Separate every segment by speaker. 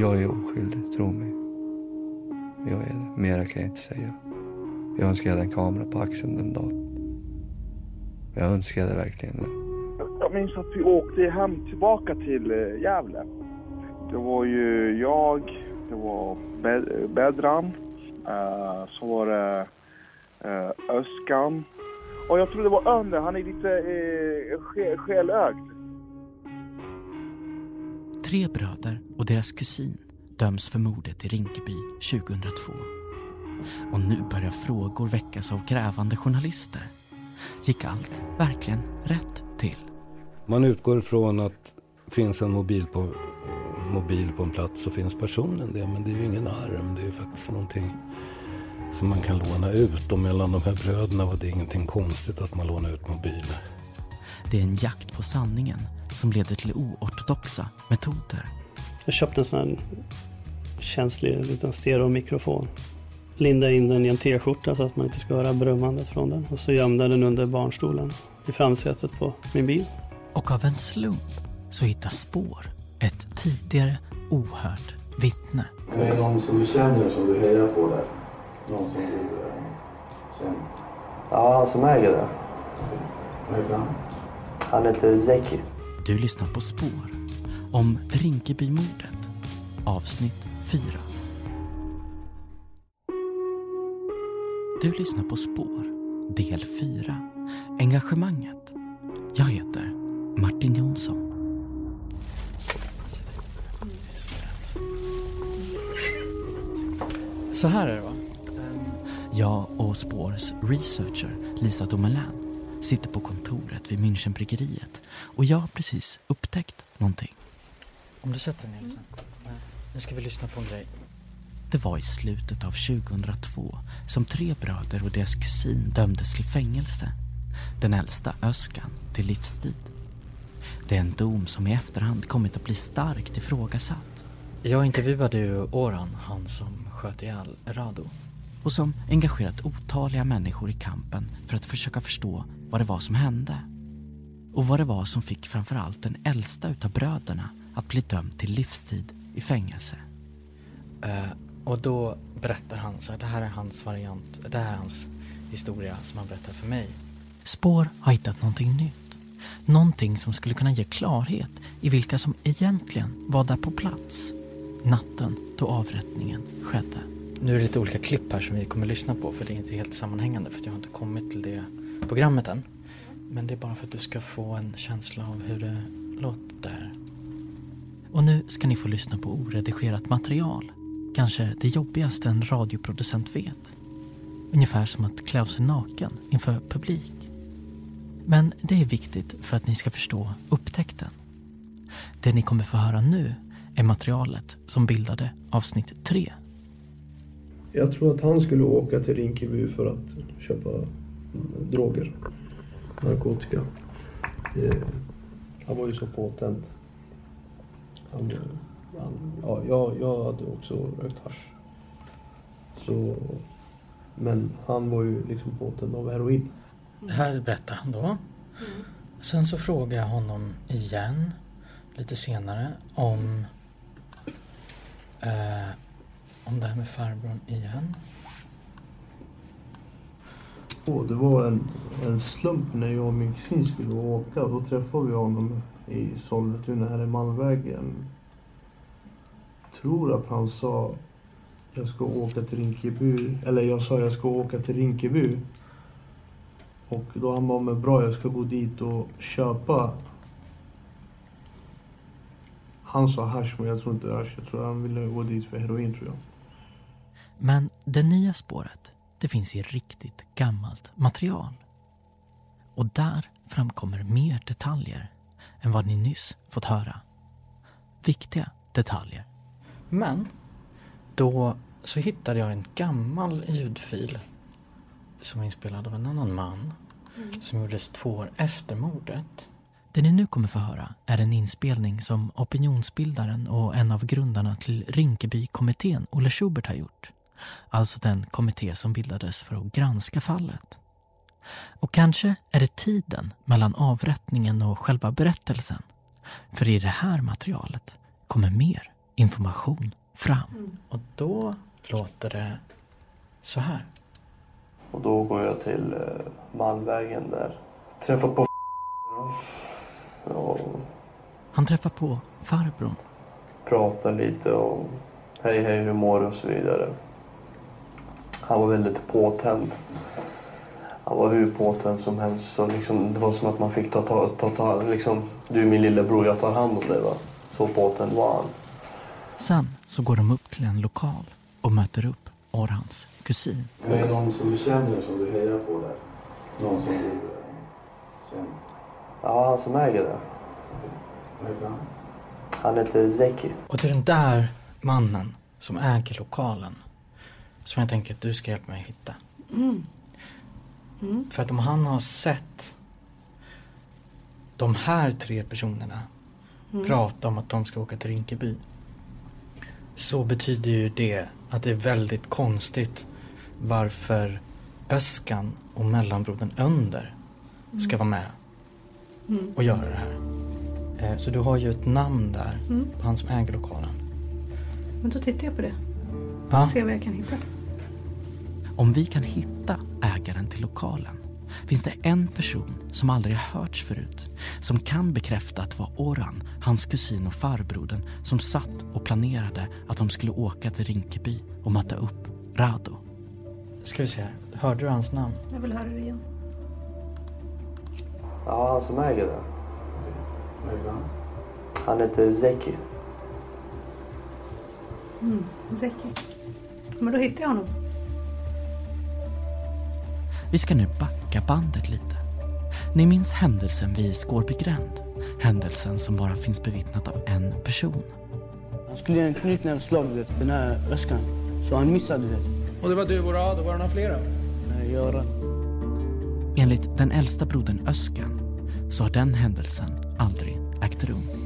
Speaker 1: Jag är oskyldig, tro mig. Jag är det. Mera kan jag inte säga. Jag önskar jag hade en kamera på axeln den dagen. Jag önskade verkligen det.
Speaker 2: Jag minns att vi åkte hem tillbaka till eh, Gävle. Det var ju jag, det var Bed- Bedran, eh, så var det eh, Öskan och jag tror det var Önne, han är lite eh, skelögd.
Speaker 3: Tre bröder och deras kusin döms för mordet i Rinkeby 2002. Och nu börjar frågor väckas av grävande journalister. Gick allt verkligen rätt till?
Speaker 4: Man utgår från att finns en mobil på, mobil på en plats så finns personen det. Men det är ju ingen arm. Det är ju faktiskt någonting som man kan låna ut. Och mellan de här bröderna var det ingenting konstigt att man lånar ut mobiler.
Speaker 3: Det är en jakt på sanningen som leder till oortodoxa metoder.
Speaker 5: Jag köpte en sån här känslig liten stereomikrofon. Lindade in den i en t-skjorta så att man inte ska höra brummandet från den. Och så gömde jag den under barnstolen i framsätet på min bil.
Speaker 3: Och av en slump så hittar spår ett tidigare ohört vittne.
Speaker 6: Det är någon som du känner som du hejar på där? Någon som du eh, känner?
Speaker 7: Ja, han som äger det.
Speaker 6: Vad heter han?
Speaker 7: Han heter Zeki.
Speaker 3: Du lyssnar på Spår om Rinkebymordet avsnitt 4. Du lyssnar på Spår del 4 Engagemanget. Jag heter Martin Jonsson.
Speaker 8: Så här är det va?
Speaker 3: Jag och Spårs researcher Lisa Domelin sitter på kontoret vid Münchenbryggeriet och jag har precis upptäckt någonting.
Speaker 8: Om du sätter dig ner lite. Nu ska vi lyssna på en grej.
Speaker 3: Det var i slutet av 2002 som tre bröder och deras kusin dömdes till fängelse. Den äldsta Öskan till livstid. Det är en dom som i efterhand kommit att bli starkt ifrågasatt
Speaker 8: Jag intervjuade ju Oran, han som sköt ihjäl Rado.
Speaker 3: Och som engagerat otaliga människor i kampen för att försöka förstå vad det var som hände. Och vad det var som fick framförallt den äldsta utav bröderna att bli dömd till livstid i fängelse.
Speaker 8: Eh, och då berättar han så här, det här är hans variant, det här är hans historia som han berättar för mig.
Speaker 3: Spår har hittat någonting nytt. Någonting som skulle kunna ge klarhet i vilka som egentligen var där på plats natten då avrättningen skedde.
Speaker 8: Nu är det lite olika klipp här som vi kommer att lyssna på för det är inte helt sammanhängande för att jag har inte kommit till det programmet än. Men det är bara för att du ska få en känsla av hur det låter.
Speaker 3: Och nu ska ni få lyssna på oredigerat material. Kanske det jobbigaste en radioproducent vet. Ungefär som att klä av sig naken inför publik. Men det är viktigt för att ni ska förstå upptäckten. Det ni kommer få höra nu är materialet som bildade avsnitt 3.
Speaker 9: Jag tror att han skulle åka till Rinkeby för att köpa mm, droger, narkotika. Det, han var ju så påtänd. Han, han, ja, jag, jag hade också rökt hasch. Så, men han var ju liksom påtänd av heroin.
Speaker 8: Det här berättar han då. Sen så frågar jag honom igen lite senare om eh, om det här med farbrorn igen.
Speaker 9: Och det var en, en slump när jag och min kusin skulle åka. Då träffade vi honom i Sollentuna här i Malmvägen. Tror att han sa jag ska åka till Rinkeby. Eller jag sa jag ska åka till Rinkeby. Och då han bara, men bra jag ska gå dit och köpa. Han sa hasch men jag tror inte hash. Jag tror han ville gå dit för heroin tror jag.
Speaker 3: Men det nya spåret, det finns i riktigt gammalt material. Och där framkommer mer detaljer än vad ni nyss fått höra. Viktiga detaljer.
Speaker 8: Men då så hittade jag en gammal ljudfil som är inspelad av en annan man som gjordes två år efter mordet.
Speaker 3: Det ni nu kommer få höra är en inspelning som opinionsbildaren och en av grundarna till Rinkebykommittén, Olle Schubert, har gjort. Alltså den kommitté som bildades för att granska fallet. Och kanske är det tiden mellan avrättningen och själva berättelsen. För i det här materialet kommer mer information fram.
Speaker 8: Och då låter det så här.
Speaker 7: Och då går jag till eh, Malmvägen där. Träffar på och
Speaker 3: Han träffar på farbrorn.
Speaker 7: pratar lite och hej hej hur mår du och så vidare. Han var väldigt påtänd. Han var hur påtänd som helst. Så liksom, det var som att man fick ta, ta, ta, ta liksom, du är min lillebror, jag tar hand om dig. Va? Så påtänd var han.
Speaker 3: Sen så går de upp till en lokal och möter upp Orhans kusin.
Speaker 6: Det är någon som du känner som du hejar på där? Någon som du eh, känner?
Speaker 7: Ja, han som äger det.
Speaker 6: Vad heter han?
Speaker 7: Han heter Zeki.
Speaker 8: Och det är den där mannen som äger lokalen som jag tänker att du ska hjälpa mig hitta. För att om han har sett de här tre personerna prata om att de ska åka till Rinkeby så betyder ju det att det är väldigt konstigt varför Öskan och mellanbrodern Önder ska vara med och göra det här. Eh, Så du har ju ett namn där på han som äger lokalen.
Speaker 10: Men då tittar jag på det.
Speaker 8: Ja.
Speaker 10: Se vad jag kan hitta.
Speaker 3: Om vi kan hitta ägaren till lokalen finns det en person som aldrig har hörts förut som kan bekräfta att det var Oran, hans kusin och farbrodern som satt och planerade att de skulle åka till Rinkeby och möta upp Rado.
Speaker 8: Ska vi se här. Hörde du hans namn?
Speaker 10: Jag vill höra det igen.
Speaker 7: Ja, han som äger det.
Speaker 6: Vad heter han?
Speaker 7: Han heter Zeki.
Speaker 10: Mm. Zeki. Men då hittar jag honom.
Speaker 3: Vi ska nu backa bandet lite. Ni minns händelsen vid Skårby gränd? Händelsen som bara finns bevittnat av en person.
Speaker 11: Han skulle göra en knytnävsslag, den här Öskan. Så han missade, du vet.
Speaker 12: Och det var du och Rado, var det några flera?
Speaker 11: Nej, Göran.
Speaker 3: Enligt den äldsta brodern Öskan så har den händelsen aldrig ägt rum.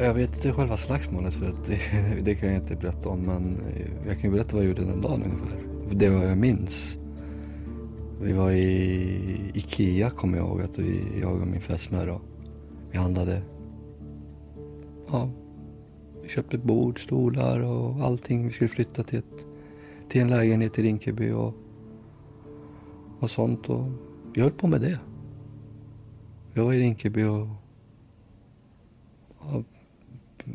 Speaker 1: Jag vet inte själva slagsmålet för att det, det kan jag inte berätta om men eh, jag kan ju berätta vad jag gjorde den dagen ungefär. Det var jag minns. Vi var i Ikea kommer jag ihåg att vi, jag och min fästmö då. Vi handlade. Ja, vi köpte bord, stolar och allting. Vi skulle flytta till, ett, till en lägenhet i Rinkeby och, och sånt. Och vi höll på med det. Jag var i Rinkeby och och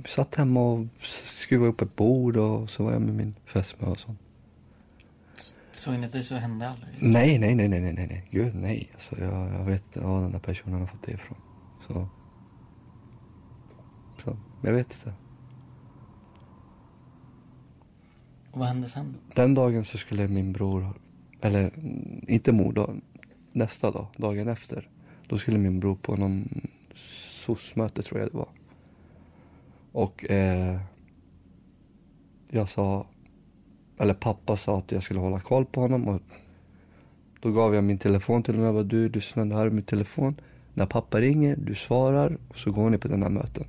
Speaker 1: satt hemma och skruvade upp ett bord och så var jag med min fästmö och sånt.
Speaker 8: Att det så hände aldrig?
Speaker 1: Nej, nej, nej, nej, nej, nej, nej. Gud nej. Alltså, jag, jag vet var den där personen har fått det ifrån. Så. Så, jag vet inte.
Speaker 8: Och vad hände sen?
Speaker 1: Den dagen så skulle min bror, eller mm, inte mor nästa dag, dagen efter. Då skulle min bror på någon SOS-möte tror jag det var. Och eh, jag sa, eller pappa sa att jag skulle hålla koll på honom och då gav jag min telefon till honom. Jag bara, du, du det här är min telefon. När pappa ringer, du svarar och så går ni på den här möten.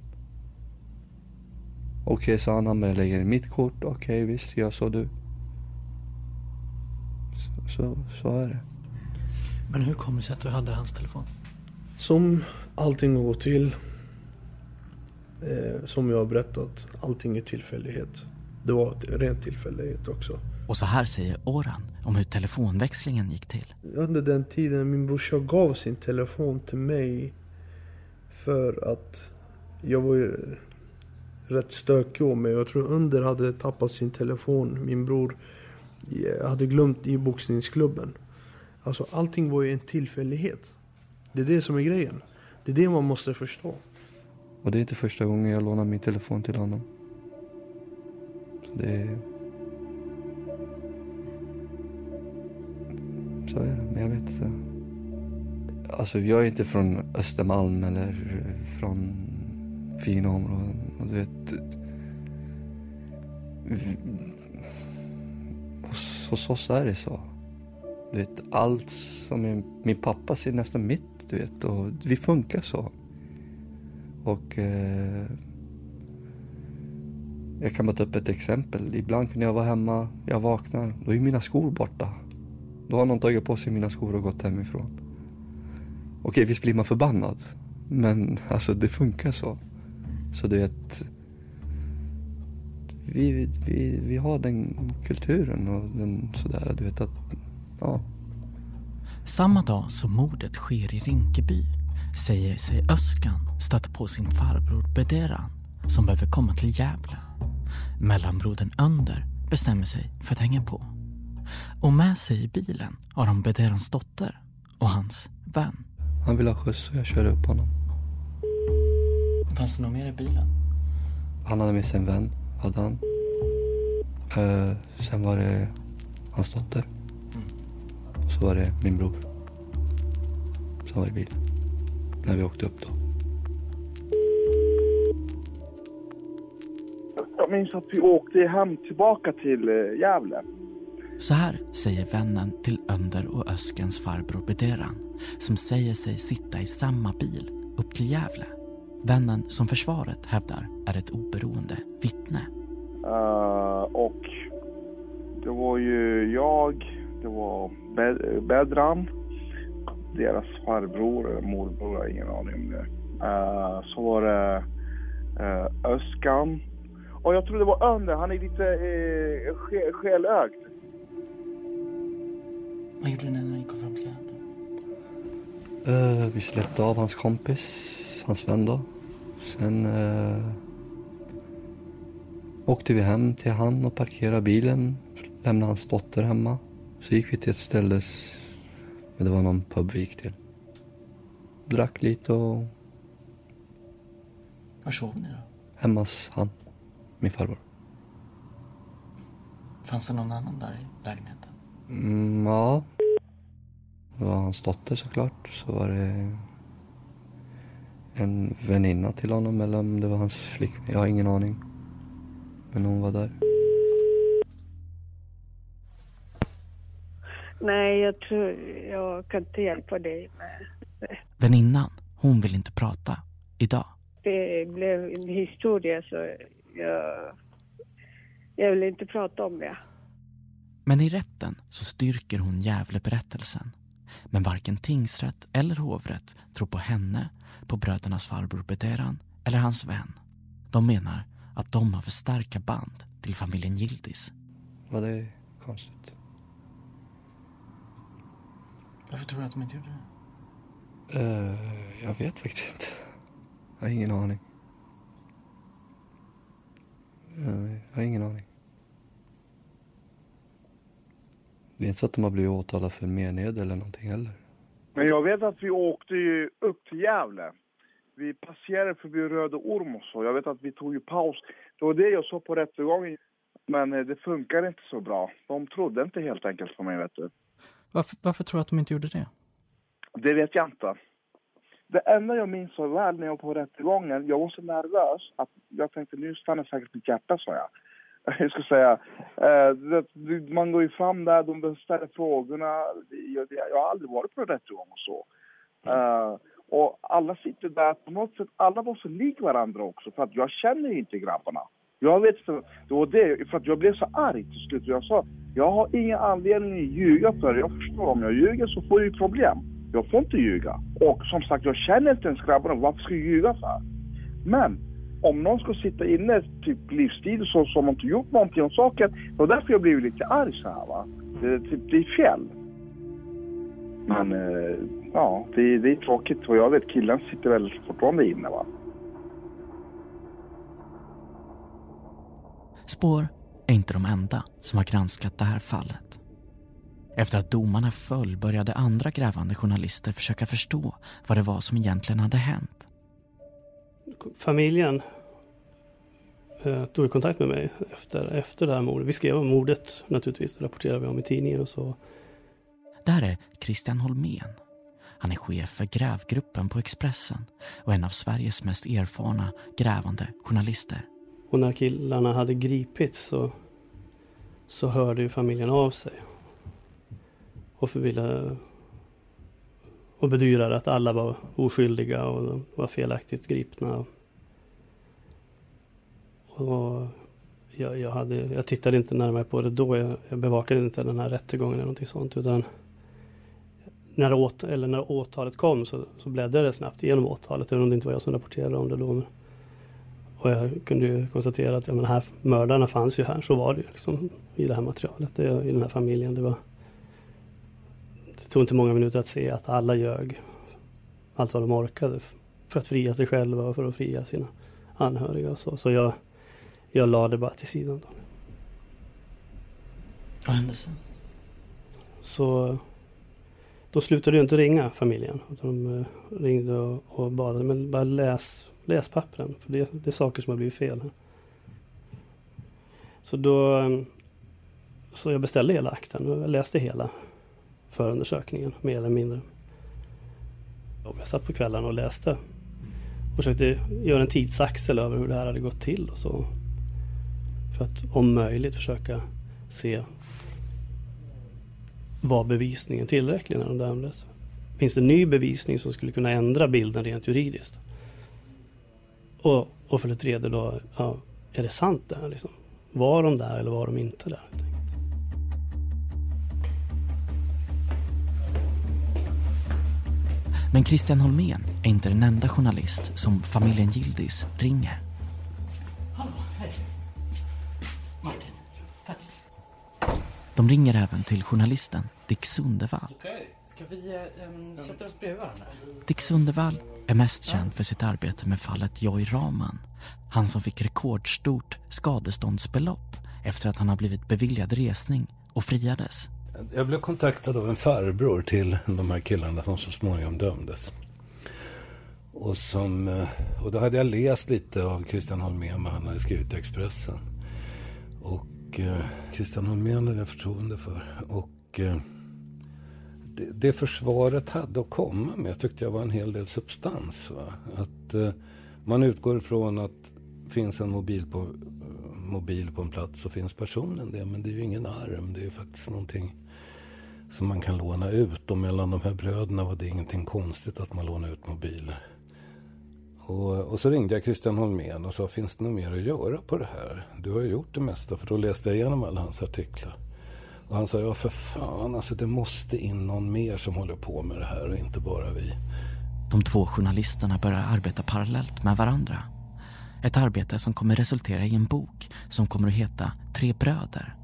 Speaker 1: Okej, sa han, han lägger in mitt kort. Okej, visst, gör så du. Så, så, så är det.
Speaker 8: Men hur kommer det sig att du hade hans telefon?
Speaker 9: Som allting gått till. Eh, som jag har berättat, allting är tillfällighet. Det var rent tillfällighet också.
Speaker 3: Och så här säger Oran om hur telefonväxlingen gick till.
Speaker 9: Under den tiden min brorsa gav sin telefon till mig för att jag var ju rätt stökig av mig. Jag tror Under hade tappat sin telefon. Min bror eh, hade glömt i boxningsklubben. Alltså allting var ju en tillfällighet. Det är det som är grejen. Det är det man måste förstå.
Speaker 1: Och det är inte första gången jag lånar min telefon till honom. Så det är... Så är det, men jag vet inte. Alltså jag är inte från Östermalm eller från fina områden. Och du vet... Hos, hos oss är det så. Du vet, allt som är min pappa ser nästan mitt, du vet. Och vi funkar så. Och eh, jag kan bara ta upp ett exempel. Ibland kan jag vara hemma, jag vaknar, då är mina skor borta. Då har någon tagit på sig mina skor och gått hemifrån. Okej, visst blir man förbannad. Men alltså det funkar så. Så det är ett... vi, vi, vi har den kulturen och den sådär, du vet att, ja.
Speaker 3: Samma dag som mordet sker i Rinkeby säger sig Öskan stöta på sin farbror Bederan som behöver komma till Gävle. Mellanbrodern Önder bestämmer sig för att hänga på. Och med sig i bilen har de Bederans dotter och hans vän.
Speaker 1: Han vill ha skjuts och jag kör upp honom.
Speaker 8: Fanns det något mer i bilen?
Speaker 1: Han hade med sig en vän, hade han. Eh, sen var det hans dotter. Och så var det min bror. Som var i bilen. När vi åkte upp då.
Speaker 13: Jag minns att vi åkte hem tillbaka till eh, Gävle.
Speaker 3: Så här säger vännen till Önder och Öskens farbror Bederan som säger sig sitta i samma bil upp till Gävle. Vännen som försvaret hävdar är ett oberoende vittne.
Speaker 13: Eh, och det var ju jag, det var Be- Bedran, deras farbror eller morbror, jag har ingen aning om det. Eh, så var det uh, Öskan. Och jag tror det var Önder, han är lite uh, skä- skelögd.
Speaker 8: Vad gjorde ni när ni kom fram till Gävle?
Speaker 1: Eh, vi släppte av hans kompis, hans vän då. Sen eh, åkte vi hem till han och parkerade bilen. Lämnade hans dotter hemma. Så gick vi till ett ställe, men det var någon pub vi gick till. Drack lite och
Speaker 8: Var sov ni då?
Speaker 1: hemma hos han, min farbror.
Speaker 8: Fanns det någon annan där i lägenheten?
Speaker 1: Mm, ja. Det var hans dotter såklart. Så var det en väninna till honom eller om det var hans flickvän. Jag har ingen aning. Men hon var där.
Speaker 14: Nej, jag tror jag kan inte hjälpa dig med
Speaker 3: Väninnan, hon vill inte prata idag.
Speaker 14: det. blev en historia så jag, jag vill inte prata om det.
Speaker 3: Men i rätten så styrker hon Gävleberättelsen. Men varken tingsrätt eller hovrätt tror på henne, på brödernas farbror Bederan eller hans vän. De menar att de har för starka band till familjen Gildis.
Speaker 1: Var det konstigt?
Speaker 8: Varför tror du att de inte gjorde det?
Speaker 1: Eh, jag vet faktiskt inte. Jag har ingen aning. Jag har ingen aning. Det är inte så att de har blivit åtalade för mened eller någonting heller.
Speaker 13: Men jag vet att vi åkte ju upp till Gävle. Vi passerade förbi Röde Orm och så. Jag vet att vi tog ju paus. Det var det jag sa på rättegången. Men eh, det funkar inte så bra. De trodde inte helt enkelt på mig, vet du.
Speaker 3: Varför, varför tror du att de inte gjorde det?
Speaker 13: Det vet jag inte. Det enda jag minns så väl när jag var på rättegången, jag var så nervös att jag tänkte nu stannar säkert mitt hjärta, sa jag. Jag ska säga, eh, man går ju fram där, de ställer frågorna. Jag, har aldrig varit på en rättegång och så. Eh, och alla sitter där, på något sätt, alla var så lik varandra också, för att jag känner ju inte grabbarna. Jag vet inte, det var det, för att jag blev så arg till slut. Jag sa, jag har ingen anledning att ljuga för er. Jag förstår, om jag ljuger så får jag ju problem. Jag får inte ljuga. Och som sagt, jag känner inte ens grabbarna. Varför ska jag ljuga för? Men om någon ska sitta inne typ livstid så som inte gjort någonting om saken. Det var därför jag blev lite arg så här va. Det, typ, det är fel. Men eh, ja, det, det är tråkigt. Och jag vet killen sitter väl fortfarande inne va.
Speaker 3: Spår är inte de enda som har granskat det här fallet. Efter att domarna föll började andra grävande journalister försöka förstå vad det var som egentligen hade hänt.
Speaker 5: Familjen eh, tog i kontakt med mig efter, efter det här mordet. Vi skrev om mordet naturligtvis, det rapporterade vi om i tidningen och så.
Speaker 3: Det här är Christian Holmén. Han är chef för grävgruppen på Expressen och en av Sveriges mest erfarna grävande journalister.
Speaker 5: Och när killarna hade gripits så, så hörde ju familjen av sig. Och ville och bedyrade att alla var oskyldiga och var felaktigt gripna. Och jag, jag, hade, jag tittade inte närmare på det då. Jag, jag bevakade inte den här rättegången eller någonting sånt. Utan när, åt, eller när åtalet kom så, så bläddrade jag snabbt igenom åtalet. Även om det inte var jag som rapporterade om det då. Och jag kunde ju konstatera att ja, men här, mördarna fanns ju här, så var det ju liksom, i det här materialet, det, i den här familjen. Det, var, det tog inte många minuter att se att alla ljög allt vad de orkade för att fria sig själva och för att fria sina anhöriga och så. Så jag, jag la det bara till sidan. Då.
Speaker 3: Vad hände sen?
Speaker 5: Så då slutade jag inte ringa familjen. De eh, ringde och, och bad, men bara läs, läs pappren. För det, det är saker som har blivit fel. Så då eh, så jag beställde hela akten och läste hela förundersökningen mer eller mindre. Jag satt på kvällen och läste. Och försökte göra en tidsaxel över hur det här hade gått till. Och så. För att om möjligt försöka se var bevisningen tillräcklig när de dömdes? Finns det ny bevisning som skulle kunna ändra bilden rent juridiskt? Och, och för det tredje då, ja, är det sant det här liksom? Var de där eller var de inte där?
Speaker 3: Men Christian Holmén är inte den enda journalist som familjen Gildis ringer.
Speaker 15: Hallå, hej. Martin, tack.
Speaker 3: De ringer även till journalisten Dick Sundevall.
Speaker 15: Okej, ska vi äh, sätta oss bredvid varandra?
Speaker 3: Dick Sundevall är mest känd för sitt arbete med fallet Joy Raman. Han som fick rekordstort skadeståndsbelopp efter att han har blivit beviljad resning och friades.
Speaker 4: Jag blev kontaktad av en farbror till de här killarna som så småningom dömdes. Och, som, eh, och då hade jag läst lite av Christian Holmén, vad han hade skrivit i Expressen. Och eh, Christian Holmén hade jag förtroende för. Och eh, det, det försvaret hade att komma med tyckte jag var en hel del substans. Va? Att eh, man utgår ifrån att finns en mobil på, eh, mobil på en plats så finns personen det. Men det är ju ingen arm, det är ju faktiskt någonting som man kan låna ut. Och mellan de här bröderna var det ingenting konstigt att man lånade ut mobiler. Och, och, så ringde jag Christian Holmén och sa, finns det något mer att göra på det här? Du har ju gjort det mesta, för då läste jag igenom alla hans artiklar. Och han sa, ja för fan, alltså det måste in någon mer som håller på med det här och inte bara vi.
Speaker 3: De två journalisterna börjar arbeta parallellt med varandra. Ett arbete som kommer resultera i en bok som kommer att heta Tre bröder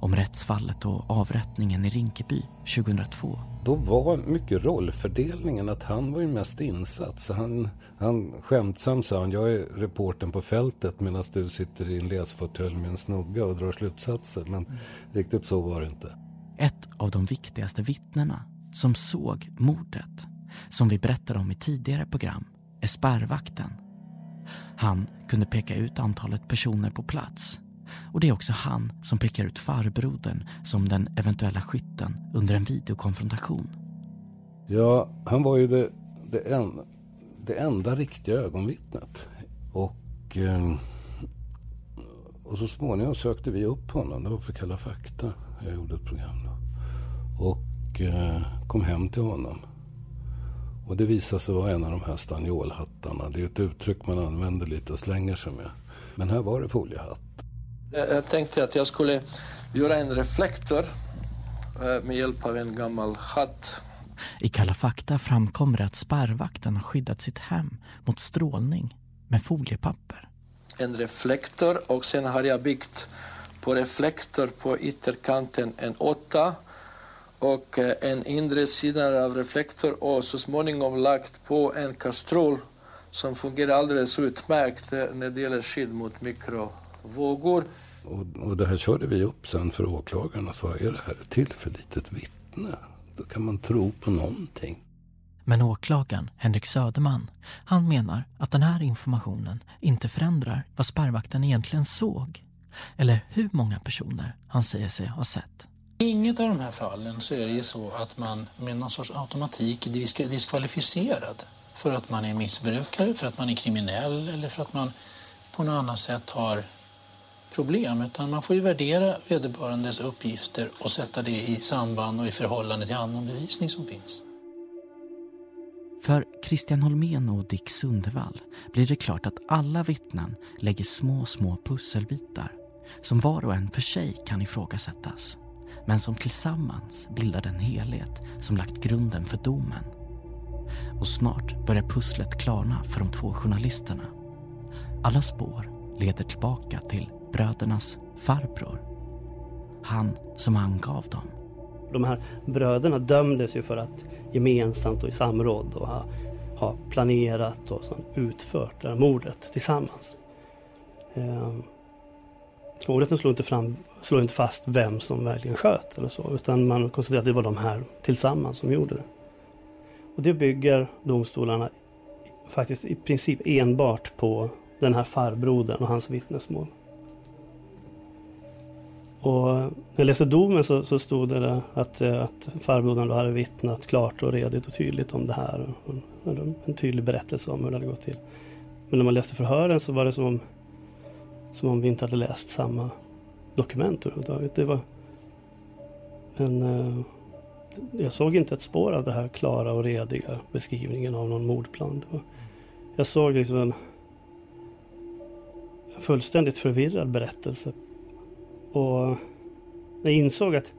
Speaker 3: om rättsfallet och avrättningen i Rinkeby 2002.
Speaker 4: Då var mycket rollfördelningen att han var ju mest insatt. Så han, han skämtsamt sa han, jag är reporten på fältet medan du sitter i en läsfåtölj med en snugga och drar slutsatser. Men mm. riktigt så var det inte.
Speaker 3: Ett av de viktigaste vittnena som såg mordet, som vi berättade om i tidigare program, är spärrvakten. Han kunde peka ut antalet personer på plats och det är också han som pekar ut farbrodern som den eventuella skytten under en videokonfrontation.
Speaker 4: Ja, han var ju det, det, en, det enda riktiga ögonvittnet. Och, eh, och så småningom sökte vi upp honom. Det var för Kalla fakta. Jag gjorde ett program då. Och eh, kom hem till honom. Och det visade sig vara en av de här stanniolhattarna. Det är ett uttryck man använder lite och slänger sig med. Men här var det foliehatt.
Speaker 16: Jag tänkte att jag skulle göra en reflektor eh, med hjälp av en gammal hatt.
Speaker 3: I Kalla fakta framkommer det att spärrvakten har skyddat sitt hem mot strålning med foliepapper.
Speaker 16: En reflektor och sen har jag byggt på reflektor på ytterkanten en åtta och eh, en inre sida av reflektor och så småningom lagt på en kastrull som fungerar alldeles utmärkt eh, när det gäller skydd mot mikrovågor.
Speaker 4: Och, och det här körde vi upp sen för åklagaren och sa, är det här ett tillförlitligt vittne? Då kan man tro på någonting.
Speaker 3: Men åklagaren, Henrik Söderman, han menar att den här informationen inte förändrar vad spärrvakten egentligen såg. Eller hur många personer han säger sig ha sett.
Speaker 15: I inget av de här fallen så är det ju så att man med någon sorts automatik är diskvalificerad för att man är missbrukare, för att man är kriminell eller för att man på något annat sätt har problem utan man får ju värdera vederbörandes uppgifter och sätta det i samband och i förhållande till annan bevisning som finns.
Speaker 3: För Christian Holmén och Dick Sundevall blir det klart att alla vittnen lägger små, små pusselbitar som var och en för sig kan ifrågasättas men som tillsammans bildar den helhet som lagt grunden för domen. Och snart börjar pusslet klarna för de två journalisterna. Alla spår leder tillbaka till brödernas farbror. Han som angav dem.
Speaker 5: De här bröderna dömdes ju för att gemensamt och i samråd och ha, ha planerat och sånt, utfört det här mordet tillsammans. Eh, Hovrätten slår inte, fram, inte fast vem som verkligen sköt eller så utan man konstaterar att det var de här tillsammans som gjorde det. Och det bygger domstolarna faktiskt i princip enbart på den här farbrodern och hans vittnesmål. Och när jag läste domen så, så stod det där att, eh, att farbrodern då hade vittnat klart och redigt och tydligt om det här. Och en tydlig berättelse om hur det hade gått till. Men när man läste förhören så var det som om, som om vi inte hade läst samma dokument överhuvudtaget. Det var en... Eh, jag såg inte ett spår av det här klara och rediga beskrivningen av någon mordplan. Jag såg liksom en fullständigt förvirrad berättelse. Och jag insåg att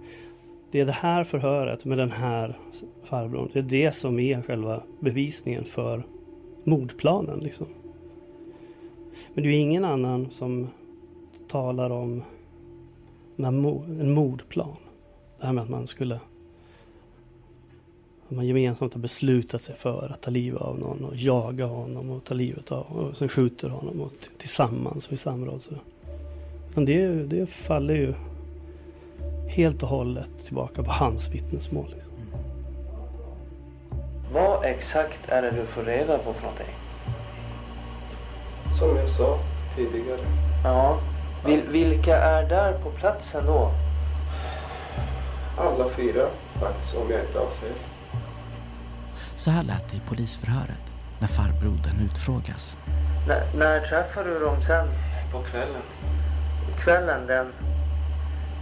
Speaker 5: det är det här förhöret med den här farbrorn. Det är det som är själva bevisningen för mordplanen. Liksom. Men det är ju ingen annan som talar om en mordplan. Det här med att man skulle att man gemensamt har beslutat sig för att ta livet av någon och jaga honom och ta livet av och sen skjuter honom och tillsammans och i samråd. Sådär. Utan det, det faller ju helt och hållet tillbaka på hans vittnesmål. Liksom.
Speaker 17: Vad exakt är det du får reda på för någonting?
Speaker 6: Som jag sa tidigare.
Speaker 17: Ja. Vil, vilka är där på platsen då?
Speaker 6: Alla fyra faktiskt, om jag inte har fel.
Speaker 3: Så här lät det i polisförhöret när farbrodern utfrågas.
Speaker 17: N- när träffade du dem sen?
Speaker 6: På kvällen.
Speaker 17: Kvällen den?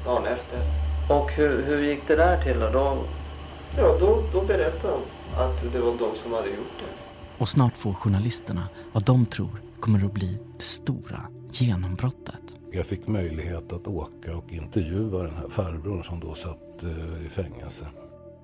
Speaker 6: Dagen efter.
Speaker 17: Och hur, hur gick det där till då? då?
Speaker 6: Ja, då, då berättade de att det var de som hade gjort det.
Speaker 3: Och snart får journalisterna vad de tror kommer att bli det stora genombrottet.
Speaker 4: Jag fick möjlighet att åka och intervjua den här farbrorn som då satt eh, i fängelse.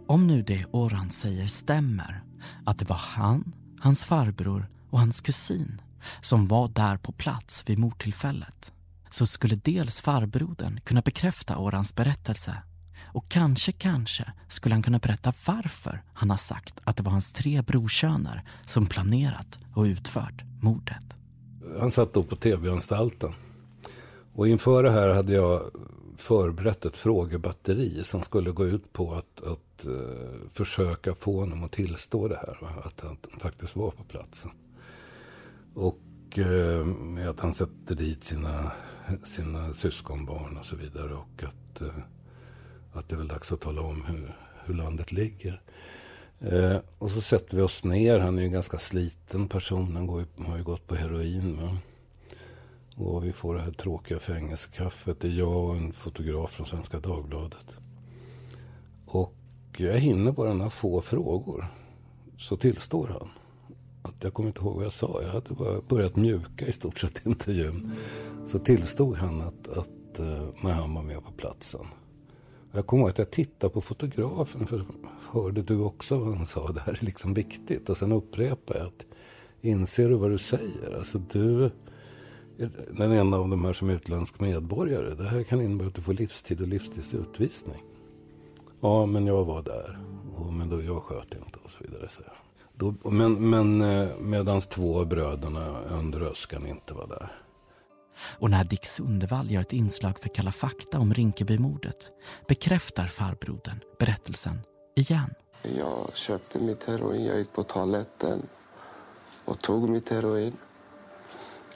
Speaker 3: Om nu det Oran säger stämmer, att det var han, hans farbror och hans kusin som var där på plats vid mordtillfället, så skulle dels farbrodern kunna bekräfta Orans berättelse och kanske, kanske skulle han kunna berätta varför han har sagt att det var hans tre brorsöner som planerat och utfört mordet.
Speaker 4: Han satt då på tv-anstalten. Och inför det här hade jag förberett ett frågebatteri som skulle gå ut på att, att uh, försöka få honom att tillstå det här. Va? Att han faktiskt var på platsen. Och eh, med att han sätter dit sina, sina syskonbarn och så vidare. Och att, eh, att det är väl dags att tala om hur, hur landet ligger. Eh, och så sätter vi oss ner. Han är ju en ganska sliten person. Han går har ju gått på heroin. Va? Och vi får det här tråkiga fängelsekaffet. Det är jag och en fotograf från Svenska Dagbladet. Och jag hinner bara några få frågor. Så tillstår han. Att jag kommer inte ihåg vad jag sa. Jag hade bara börjat mjuka i stort sett i intervjun. Så tillstod han att, att eh, när han var med på platsen. Jag kommer ihåg att jag tittade på fotografen. För hörde du också vad han sa? Det här är liksom viktigt. Och sen upprepar jag att inser du vad du säger? Alltså du är den enda av de här som är utländsk medborgare. Det här kan innebära att du får livstid och livstids utvisning. Ja, men jag var där. Och, men då, jag sköt inte och så vidare. Så. Då, men men eh, medans två av bröderna under Öskan inte var där.
Speaker 3: Och när Dick Sundevall gör ett inslag för Kalla fakta om Rinkebymordet bekräftar farbrodern berättelsen igen.
Speaker 18: Jag köpte mitt heroin, jag gick på toaletten och tog mitt heroin.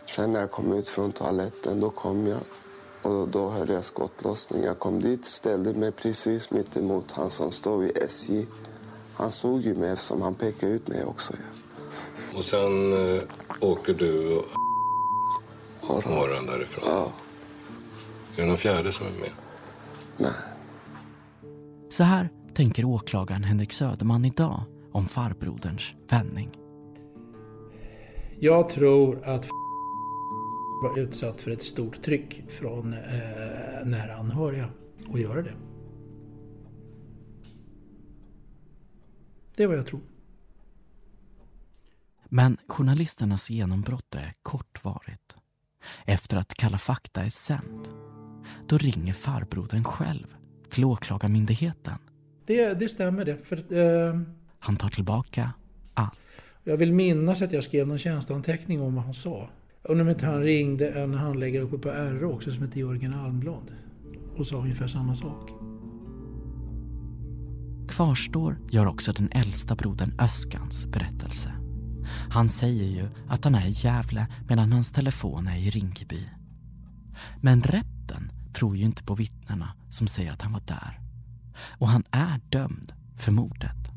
Speaker 18: Sen när jag kom ut från toaletten då kom jag och då hörde jag skottlossning. Jag kom dit, ställde mig precis mitt emot han som står vid SJ. Han såg ju mig eftersom han pekade ut mig också.
Speaker 4: Och sen eh, åker du och Aron därifrån?
Speaker 18: Ja.
Speaker 4: Är det någon fjärde som är med?
Speaker 18: Nej.
Speaker 3: Så här tänker åklagaren Henrik Söderman idag om farbroderns vändning.
Speaker 12: Jag tror att var utsatt för ett stort tryck från eh, nära anhöriga att göra det. Det är vad jag tror.
Speaker 3: Men journalisternas genombrott är kortvarigt. Efter att Kalla fakta är sänt, då ringer farbrodern själv till Åklagarmyndigheten.
Speaker 12: Det, det stämmer det. För, eh,
Speaker 3: Han tar tillbaka allt.
Speaker 12: jag vill minnas att jag skrev någon tjänsteanteckning om vad han sa. Undrar om inte han ringde en handläggare uppe på RÅ också som heter Jörgen Almblad och sa ungefär samma sak.
Speaker 3: Kvarstår gör också den äldsta brodern Öskans berättelse. Han säger ju att han är i Gävle medan hans telefon är i Rinkeby. Men rätten tror ju inte på vittnena som säger att han var där. Och han är dömd för mordet.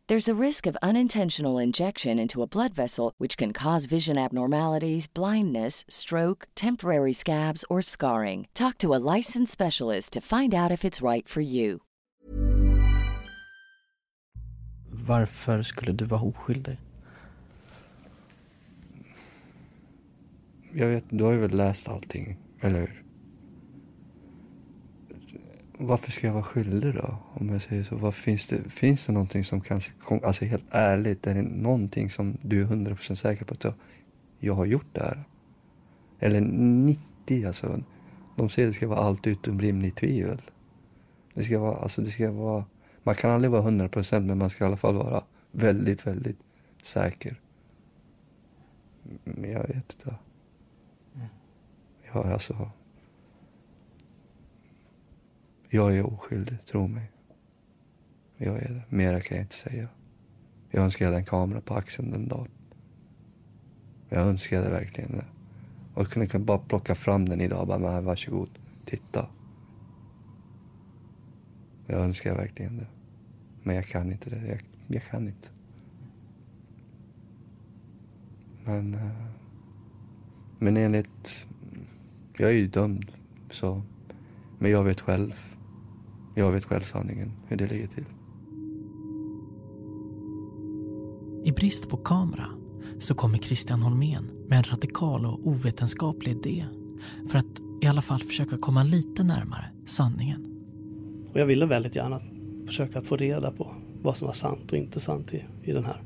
Speaker 19: There's a risk of unintentional injection into a blood vessel, which can cause vision abnormalities, blindness, stroke, temporary scabs, or scarring. Talk to a licensed specialist to find out if it's right for you.
Speaker 3: Varför skulle du vara oskyldig?
Speaker 1: Jag vet, du har ju väl läst allting, eller hur? Varför ska jag vara skyldig då? Om jag säger så. Vad finns, det, finns det någonting som kanske, alltså helt ärligt, är det någonting som du är 100% säker på att jag, jag har gjort det här? Eller 90, alltså. De säger att det ska vara allt utom rimligt tvivel. Det ska vara, alltså det ska vara, man kan aldrig vara 100% men man ska i alla fall vara väldigt, väldigt säker. Men jag vet inte. Ja, alltså. Jag är oskyldig, tro mig. Jag är det. Mera kan jag inte säga. Jag önskar jag hade en kamera på axeln den dagen. Jag önskade verkligen det. Och kunde bara plocka fram den idag och bara, men varsågod, titta. Jag önskar verkligen det. Men jag kan inte det. Jag, jag kan inte. Men, eh, men enligt, jag är ju dömd så, men jag vet själv. Jag vet själv sanningen, hur det ligger till.
Speaker 3: I brist på kamera så kommer Christian Holmén med en radikal och ovetenskaplig idé för att i alla fall försöka komma lite närmare sanningen.
Speaker 5: Och jag ville väldigt gärna försöka få reda på vad som var sant och inte sant i, i den här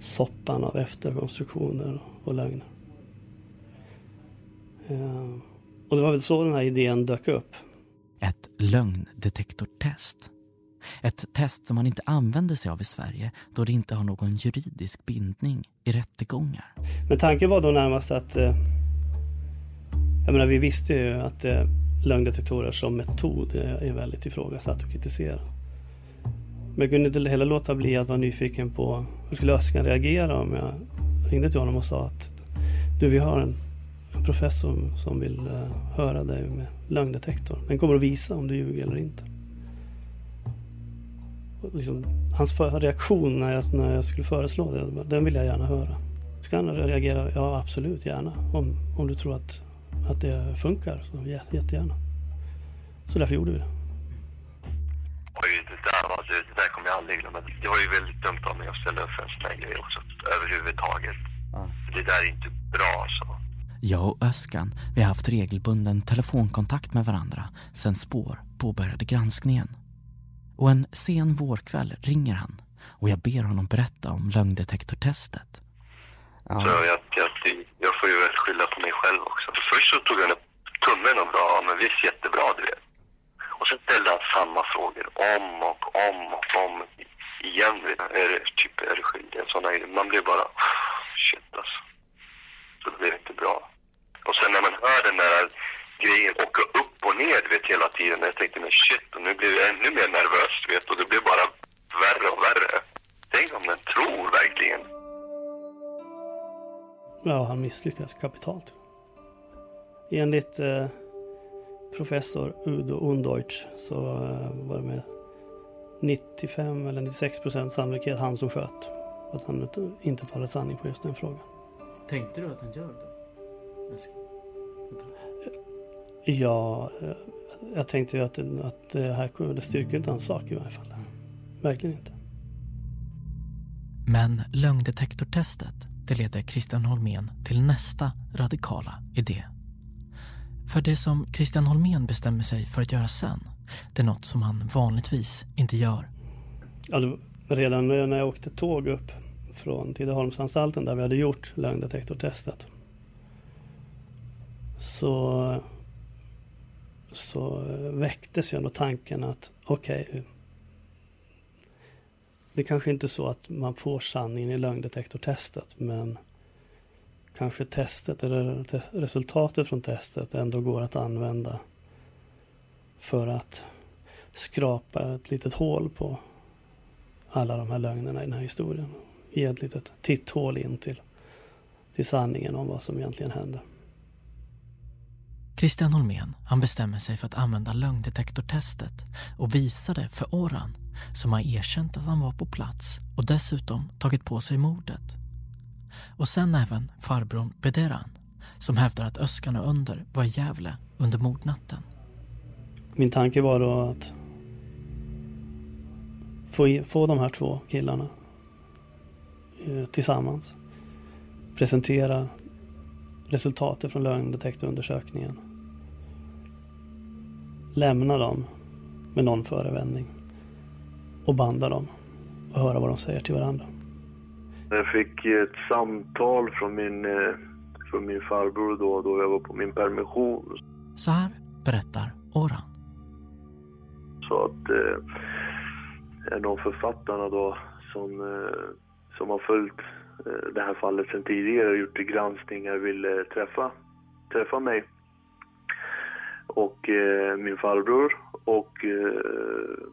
Speaker 5: soppan av efterkonstruktioner och lögner. Eh, och det var väl så den här idén dök upp.
Speaker 3: Ett lögndetektortest. Ett test som man inte använder sig av i Sverige då det inte har någon juridisk bindning i rättegångar.
Speaker 5: Men tanken var då närmast att eh, jag menar vi visste ju att eh, lögndetektorer som metod är, är väldigt ifrågasatt och kritiserad. Men jag kunde inte heller låta bli att vara nyfiken på hur skulle Öskan reagera om jag ringde till honom och sa att du vi har en, en professor som vill uh, höra dig med lögndetektor. Den kommer att visa om du ljuger eller inte. Liksom, hans reaktion när jag, när jag skulle föreslå det, den vill jag gärna höra. Ska han reagera? Ja absolut gärna. Om, om du tror att, att det funkar så jättegärna. Så därför gjorde vi det.
Speaker 20: Det där, alltså, det där kommer jag aldrig glömma. Det var ju väldigt dumt av mig att ställa upp för en sån här grej också. Överhuvudtaget. Det där är inte bra alltså.
Speaker 3: Jag och Öskan, vi har haft regelbunden telefonkontakt med varandra sedan spår påbörjade granskningen. Och en sen vårkväll ringer han och jag ber honom berätta om lögndetektortestet.
Speaker 20: Så jag, jag, jag får ju väl skylla på mig själv också. För först så tog han upp tummen och bra, men visst jättebra du vet. Och sen ställde han samma frågor om och om och om igen. du. Är det, typ, är det skyldig? Sådana. Man blir bara, shit alltså. Så det blev inte bra. Och sen när man hör den där grejen åka upp och ner du vet, hela tiden. Jag tänkte, men shit, och nu blir jag ännu mer nervös du vet. Och det blir bara värre och värre. Tänk om den tror verkligen.
Speaker 5: Ja, han misslyckades kapitalt. Enligt eh, professor Udo Undeutsch så eh, var det med 95 eller 96 procent sannolikhet han som sköt. Att han inte- inte talade sanning på just den frågan.
Speaker 3: Tänkte du att han gör det?
Speaker 5: Ja, eh, jag tänkte ju att, det- att det här kunde styrka inte hans sak i varje fall. Verkligen inte.
Speaker 3: Men lögndetektortestet, det leder Christian Holmén till nästa radikala idé. För det som Christian Holmén bestämmer sig för att göra sen, det är något som han vanligtvis inte gör.
Speaker 5: Ja, redan när jag åkte tåg upp från Tidaholmsanstalten där vi hade gjort lögndetektortestet. Så, så väcktes ju ändå tanken att okej, det kanske inte är så att man får sanningen i lögndetektortestet men kanske testet eller te- resultatet från testet ändå går att använda för att skrapa ett litet hål på alla de här lögnerna i den här historien. Ge ett litet titthål in till, till sanningen om vad som egentligen hände.
Speaker 3: Christian Holmén, han bestämmer sig för att använda lögndetektortestet och visa det för Oran, som har erkänt att han var på plats och dessutom tagit på sig mordet. Och sen även farbrorn Bederan, som hävdar att Öskan och Under var i Gävle under mordnatten.
Speaker 5: Min tanke var då att få, få de här två killarna eh, tillsammans. Presentera resultatet från lögndetektorundersökningen. Lämna dem med någon förevändning och banda dem och höra vad de säger till varandra.
Speaker 2: Jag fick ett samtal från min, eh, från min farbror då, då jag var på min permission.
Speaker 3: Så här berättar Oran.
Speaker 2: Så att eh, en av författarna då som, eh, som har följt eh, det här fallet sedan tidigare och gjort granskningar ville träffa, träffa mig. Och eh, min farbror och eh,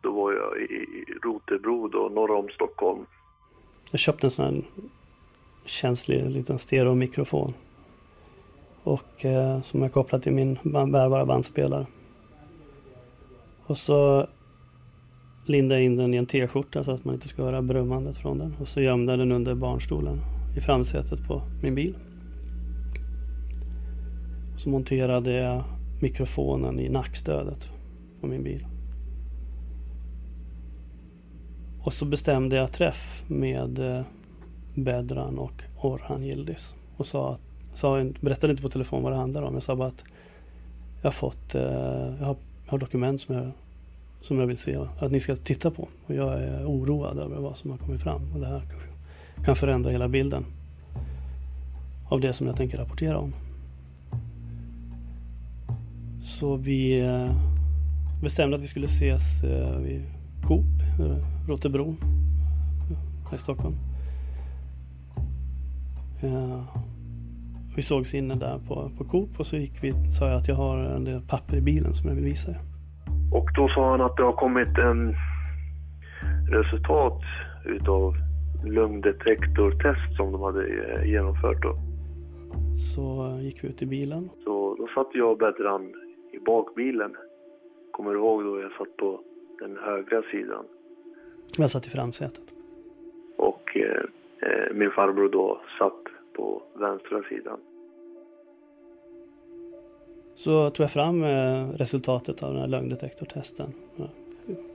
Speaker 2: då var jag i Rotebro då, norr om Stockholm.
Speaker 5: Jag köpte en sån här känslig liten stereomikrofon. Och eh, som jag kopplat till min bärbara bandspelare. Och så lindade jag in den i en t-skjorta så att man inte ska höra brummandet från den. Och så gömde jag den under barnstolen i framsätet på min bil. Så monterade jag mikrofonen i nackstödet på min bil. Och så bestämde jag träff med eh, Bedran och Orhan Yildiz. Och sa, att- sa, berättade inte på telefon vad det handlade om. Jag sa bara att jag har fått, eh, jag har, jag har dokument som jag, som jag vill se att ni ska titta på. Och jag är oroad över vad som har kommit fram. Och det här kan förändra hela bilden av det som jag tänker rapportera om. Så vi eh, bestämde att vi skulle ses eh, vid Coop, eh, Rotebro här i Stockholm. Vi sågs inne där på, på Coop och så gick vi, sa jag att jag har en del papper i bilen som jag vill visa er.
Speaker 2: Och då sa han att det har kommit en resultat utav lögndetektortest som de hade genomfört då.
Speaker 5: Så gick vi ut i bilen.
Speaker 2: Så då satt jag och Bedran i bakbilen. Kommer du ihåg då jag satt på den högra sidan
Speaker 5: Jag satt i framsätet.
Speaker 2: och eh, eh, min farbror då satt på vänstra sidan.
Speaker 5: Så tog jag fram eh, resultatet av den här lögndetektortesten.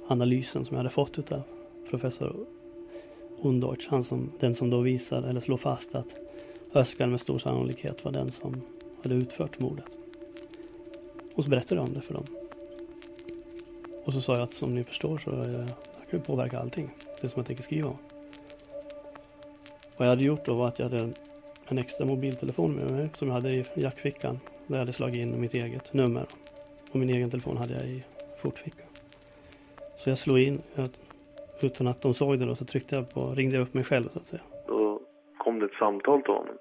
Speaker 5: Analysen som jag hade fått utav professor Undeutsch. Han som, den som då visade, eller slog fast att Öskan med stor sannolikhet var den som hade utfört mordet. Och så berättade jag om det för dem. Och så sa jag att som ni förstår så eh, jag det kan det påverka allting. Det som jag tänker skriva om. Vad jag hade gjort då var att jag hade en extra mobiltelefon med mig som jag hade i jackfickan. Där jag hade slagit in mitt eget nummer. Och min egen telefon hade jag i fortfickan. Så jag slog in, utan att de såg det då, så tryckte jag på, ringde jag upp mig själv så att säga.
Speaker 2: Då kom det ett samtal till honom.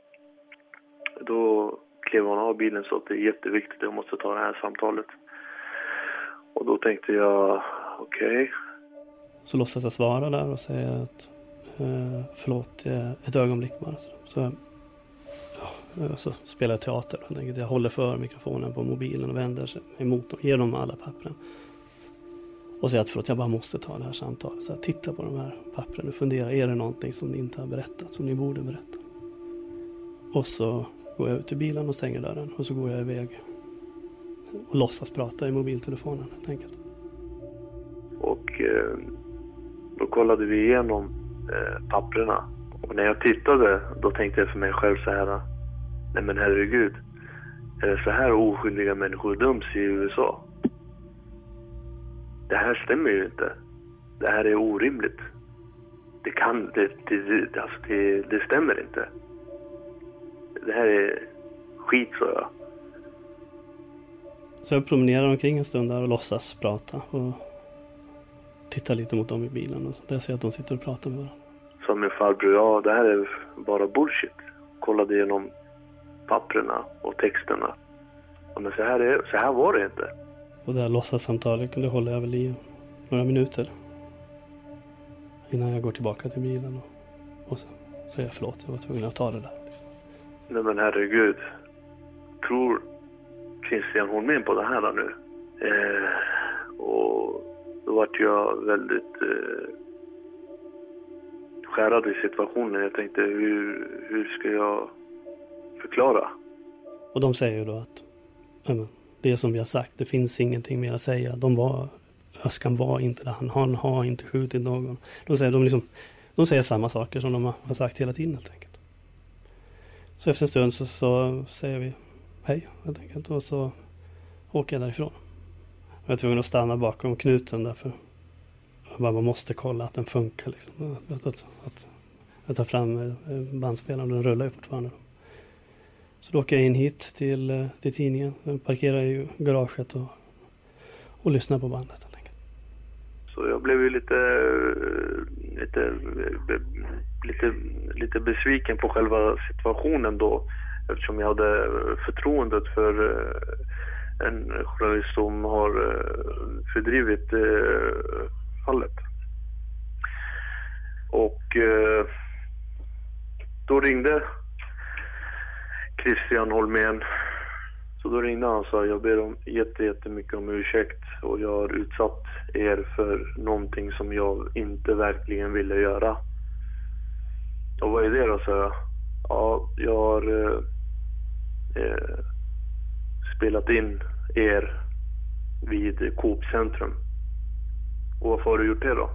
Speaker 2: Då klev hon av bilen så att det är jätteviktigt, jag måste ta det här samtalet. Och då tänkte jag, okej.
Speaker 5: Så låtsas jag svara där och säga att eh, förlåt, eh, ett ögonblick bara. Så, så, ja, så spelar jag teater helt enkelt. Jag håller för mikrofonen på mobilen och vänder sig emot dem, ger dem alla pappren. Och säger att förlåt, jag bara måste ta det här samtalet. Så jag tittar på de här pappren och funderar, är det någonting som ni inte har berättat, som ni borde berätta? Och så går jag ut till bilen och stänger dörren och så går jag iväg och låtsas prata i mobiltelefonen helt enkelt.
Speaker 2: Och eh, då kollade vi igenom eh, papperna. Och när jag tittade, då tänkte jag för mig själv så här. Nej men herregud. Är det så här oskyldiga människor döms i USA? Det här stämmer ju inte. Det här är orimligt. Det kan, det, det, det, alltså det, det stämmer inte. Det här är skit, sa jag.
Speaker 5: Så jag promenerar omkring en stund där och låtsas prata. Och tittar lite mot dem i bilen. Och så där ser jag att de sitter och pratar med varandra.
Speaker 2: Sa min farbror, ja det här är bara bullshit. Kollade igenom papperna och texterna. Men så här, är, så här var det inte.
Speaker 5: Och det här låtsassamtalet det håller jag väl i några minuter. Innan jag går tillbaka till bilen och, och så säger jag förlåt, jag var tvungen att ta det där.
Speaker 2: Nej men herregud. Tror Christian Holmén på det här nu? Eh, och då vart jag väldigt eh, skärrad i situationen. Jag tänkte hur, hur ska jag förklara?
Speaker 5: Och de säger ju då att ja, det som vi har sagt, det finns ingenting mer att säga. De var, Öskan var inte där, han, han har inte skjutit någon. De säger, de, liksom, de säger samma saker som de har sagt hela tiden helt enkelt. Så efter en stund så, så säger vi hej helt enkelt och så åker jag därifrån. Jag är tvungen att stanna bakom knuten därför man måste kolla att den funkar. Liksom. Att, att, att, att tar fram eh, bandspelaren, och den rullar ju fortfarande. Så då åker jag in hit till, eh, till tidningen, jag parkerar i garaget och, och lyssnar på bandet.
Speaker 2: Så jag blev ju lite, eh, lite, lite, lite besviken på själva situationen då eftersom jag hade förtroendet för eh, en journalist som har eh, fördrivit fallet. Och då ringde Christian Holmén så då ringde han och sa jag ber om jättemycket om ursäkt och jag har utsatt er för någonting som jag inte verkligen ville göra. Och vad är det då, sa jag. Ja, jag har eh, eh, spelat in er vid Coop Centrum. Och varför har du gjort det då?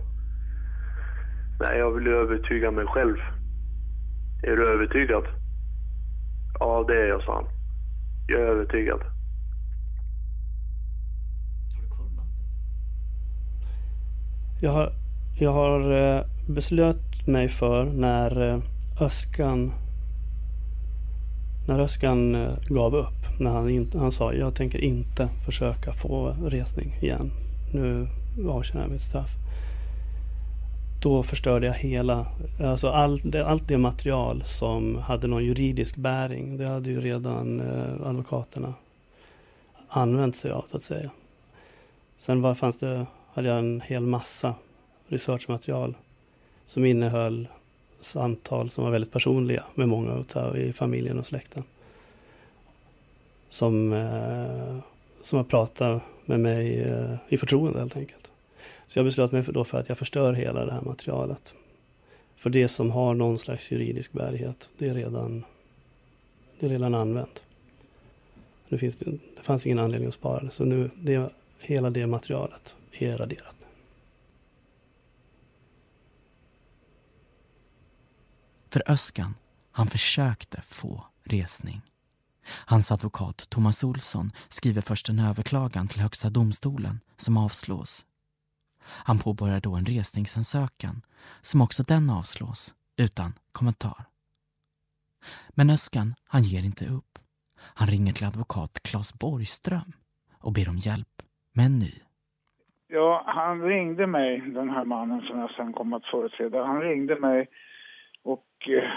Speaker 2: Nej, jag vill övertyga mig själv. Är du övertygad? Ja, det är jag, sa han. Jag är övertygad.
Speaker 5: Jag har, jag har eh, beslöt mig för när eh, Öskan när Öskan eh, gav upp, när han, inte, han sa jag tänker inte försöka få resning igen. Nu avtjänar jag mitt straff. Då förstörde jag hela, alltså all, det, allt det material som hade någon juridisk bäring. Det hade ju redan eh, advokaterna använt sig av så att säga. Sen var, fanns det, hade jag en hel massa researchmaterial som innehöll samtal som var väldigt personliga med många utav i familjen och släkten. Som, eh, som har pratat med mig eh, i förtroende helt enkelt. Så jag beslöt mig för, då för att jag förstör hela det här materialet. För det som har någon slags juridisk bärighet, det är redan, det är redan använt. Nu finns det, det fanns ingen anledning att spara det, så nu, det, hela det materialet är raderat.
Speaker 3: För Öskan, han försökte få resning. Hans advokat Thomas Olsson skriver först en överklagan till Högsta domstolen som avslås han påbörjar då en resningsansökan som också den avslås utan kommentar. Men Öskan, han ger inte upp. Han ringer till advokat Claes Borgström och ber om hjälp med en ny.
Speaker 21: Ja, han ringde mig, den här mannen som jag sen kom att företräda. Han ringde mig och eh,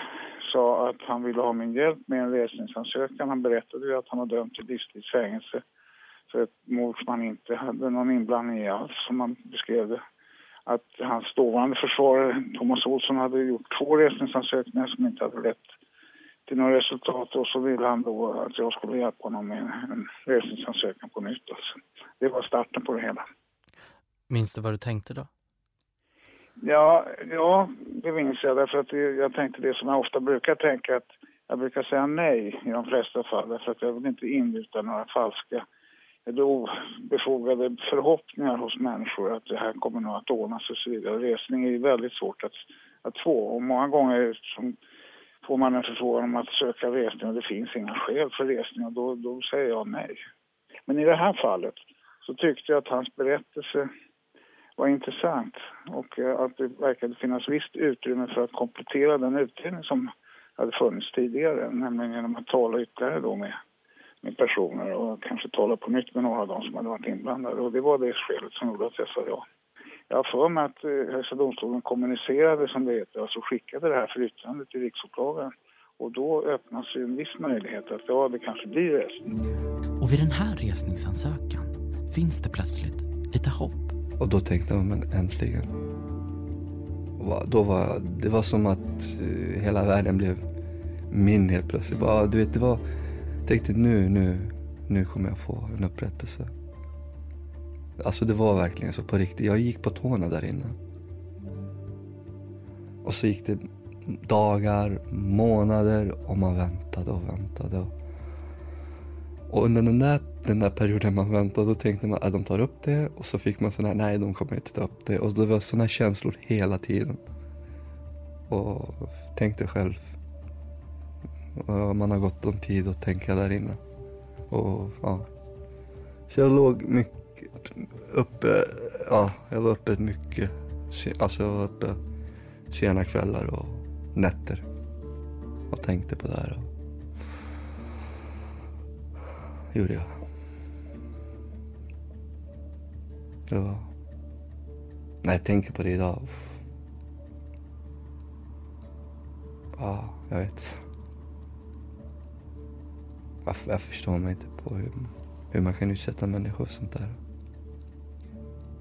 Speaker 21: sa att han ville ha min hjälp med en resningsansökan. Han berättade ju att han var dömd till livstids fängelse för ett mord som han inte hade någon inblandning i alls, som han beskrev det. Att hans dåvarande försvarare Thomas Olsson hade gjort två resningsansökningar som inte hade lett till några resultat och så ville han då att jag skulle hjälpa honom med en resningsansökan på nytt. Alltså. Det var starten på det hela.
Speaker 3: Minns du vad du tänkte då?
Speaker 21: Ja, ja, det minns jag. Därför att jag tänkte det som jag ofta brukar tänka, att jag brukar säga nej i de flesta fall. Därför att jag vill inte ingjuta några falska eller obefogade förhoppningar hos människor att det här kommer nog att ordnas och så vidare. Resning är ju väldigt svårt att, att få och många gånger som får man en förfrågan om att söka resning och det finns inga skäl för resning och då, då säger jag nej. Men i det här fallet så tyckte jag att hans berättelse var intressant och eh, att det verkade finnas visst utrymme för att komplettera den utredning som hade funnits tidigare, nämligen genom att tala ytterligare då med, med personer och kanske tala på nytt med några av dem som hade varit inblandade. Och det var det skälet som gjorde att jag sa ja. Jag har för mig att eh, Högsta domstolen kommunicerade, som det heter, alltså skickade det här för yttrande till riksåklagaren. Och då öppnas ju en viss möjlighet att ja, det kanske blir resning.
Speaker 3: Och vid den här resningsansökan finns det plötsligt lite hopp.
Speaker 1: Och då tänkte jag, men äntligen. Då var, det var som att eh, hela världen blev min helt plötsligt. Bara, du vet, det var, tänkte nu, nu, nu kommer jag få en upprättelse. Alltså det var verkligen så på riktigt. Jag gick på tårna där inne. Och så gick det dagar, månader och man väntade och väntade. Och och under den där, den där perioden man väntade då tänkte man att de tar upp det och så fick man sån här, nej de kommer inte ta upp det. Och det var såna känslor hela tiden. Och tänkte själv, man har gott om tid att tänka där inne. Och ja. Så jag låg mycket uppe, ja jag var uppe mycket. Alltså jag var uppe sena kvällar och nätter. Och tänkte på det här. gjorde jag. Det var... När jag tänker på det idag. Ja, jag vet. Jag, jag förstår mig inte på hur, hur man kan utsätta människor för sånt där.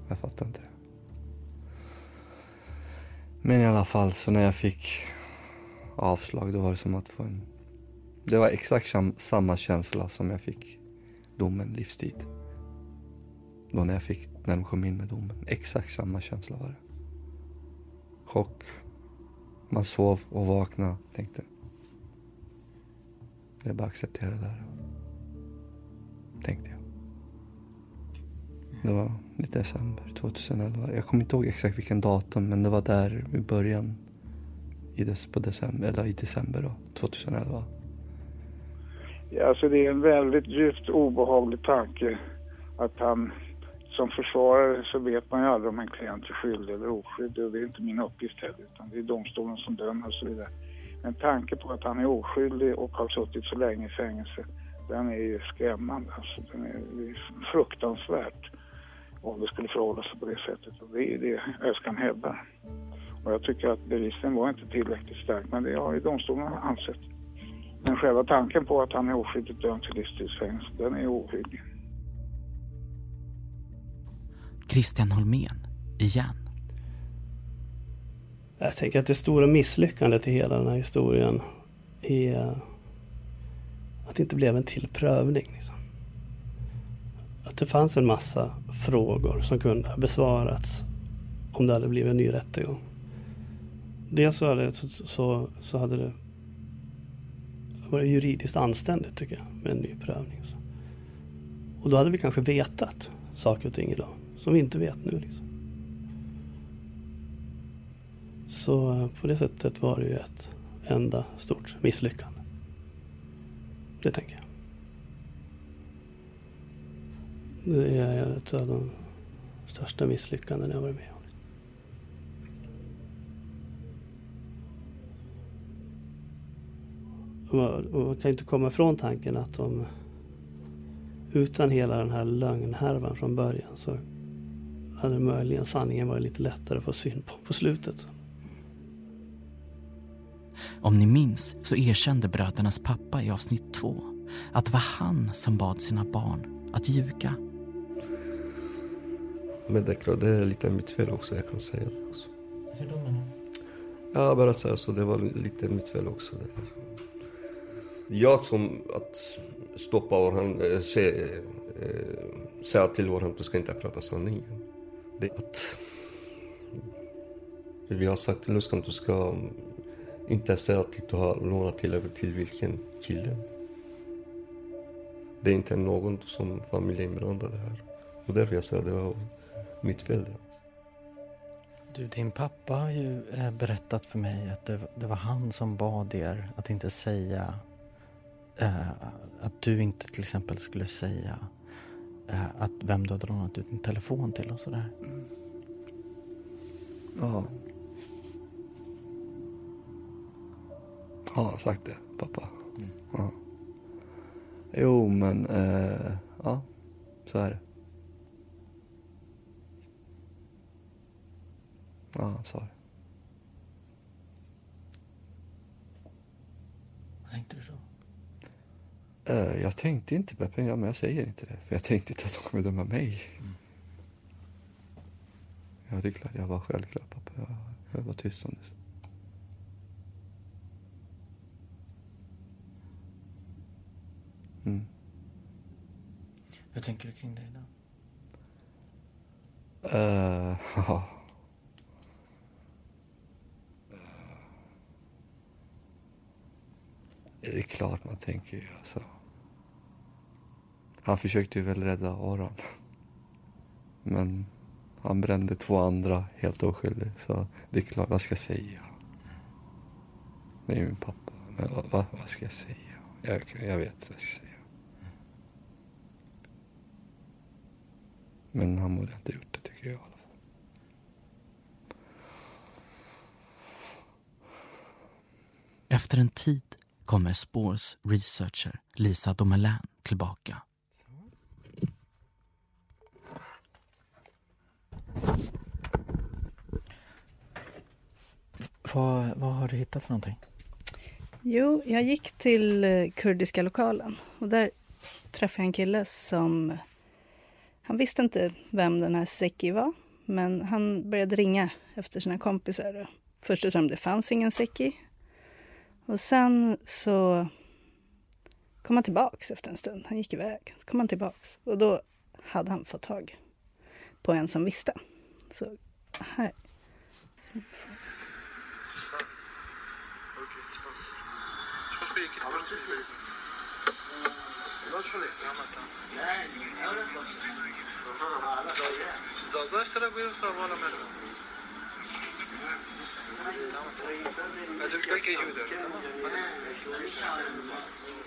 Speaker 1: Jag fattar inte det. Men i alla fall, så när jag fick avslag då var det som att få en... Det var exakt samma känsla som jag fick domen livstid. Då när jag fick, när de kom in med domen. Exakt samma känsla var det. Chock. Man sov och vaknade. Tänkte. Det är bara att acceptera det där. Tänkte jag. Det var i december 2011. Jag kommer inte ihåg exakt vilken datum men det var där i början. I, des, på december, eller i december då, 2011.
Speaker 21: Alltså det är en väldigt djupt obehaglig tanke att han som försvarare så vet man ju aldrig om en klient är skyldig eller oskyldig och det är inte min uppgift heller utan det är domstolen som dömer och så vidare. Men tanke på att han är oskyldig och har suttit så länge i fängelse den är ju skrämmande. Alltså, den är, det är fruktansvärt om det skulle förhålla sig på det sättet. Och det är det Öskan hävdar. Och jag tycker att bevisen var inte tillräckligt stark men det har ju domstolen ansett. Men själva tanken på att han är oskyldigt dömd till livstidsfängelse, den är ohygglig.
Speaker 3: Christian Holmén, igen.
Speaker 5: Jag tänker att det stora misslyckandet i hela den här historien är att det inte blev en till prövning. Liksom. Att det fanns en massa frågor som kunde ha besvarats om det hade blivit en ny rättegång. Dels så hade, så, så hade det varit juridiskt anständigt tycker jag med en ny prövning. Och då hade vi kanske vetat saker och ting idag som vi inte vet nu. Liksom. Så eh, på det sättet var det ju ett enda stort misslyckande. Det tänker jag. Det är ett av de största misslyckanden jag varit med om. Och man kan inte komma ifrån tanken att de utan hela den här lögnhärvan från början så hade möjligen sanningen varit lite lättare att få syn på på slutet.
Speaker 8: Om ni minns så erkände brödernas pappa i avsnitt två att det var han som bad sina barn att ljuga.
Speaker 1: Men det är klart, det är lite mitt fel också, jag kan säga det också.
Speaker 22: Hur då menar?
Speaker 1: Ja, bara säga så, det var lite mitt fel också. Det här. Jag som att stoppa Orhan, äh, se, äh, säga till Orhan att du ska inte prata sanningen. Det att vi har sagt till Luskan att du ska inte säga att du har lånat till till vilken kille. Det är inte någon som familj är inblandad här. Och därför jag säger att det var mitt fel.
Speaker 22: Du, din pappa har ju eh, berättat för mig att det, det var han som bad er att inte säga eh, att du inte till exempel skulle säga eh, att vem du hade lånat ut din telefon till och sådär.
Speaker 1: Ja. Har han sagt det, pappa?
Speaker 22: Mm.
Speaker 1: Ja. Jo, men eh, ja, så är det. Ja, han sa det.
Speaker 22: Vad tänkte du då?
Speaker 1: Eh, jag tänkte inte på pengar, men jag säger inte det. För jag tänkte inte att de kommer döma mig.
Speaker 22: Mm.
Speaker 1: Jag tyckte att jag var självklar, pappa. Jag, jag var tyst om det. Mm.
Speaker 22: Hur tänker du kring det idag?
Speaker 1: Eh, ja. Det är klart man tänker ju alltså. Han försökte ju väl rädda Aron. Men han brände två andra helt oskyldigt. Så det är klart, vad ska jag säga? Det är min pappa. Men vad, vad, vad ska jag säga? Jag, jag vet vad jag ska säga. Men han borde inte gjort det tycker jag i alla fall.
Speaker 8: Efter en tid kommer Spårs researcher Lisa Domelin tillbaka.
Speaker 22: Vad, vad har du hittat för någonting?
Speaker 10: Jo, jag gick till eh, kurdiska lokalen och där träffade jag en kille som... Han visste inte vem den här Seki var, men han började ringa efter sina kompisar. Först sa de det fanns ingen Seki. Och sen så kom han tillbaks efter en stund. Han gick iväg. Så kom han tillbaks och då hade han fått tag på en som visste. Så här.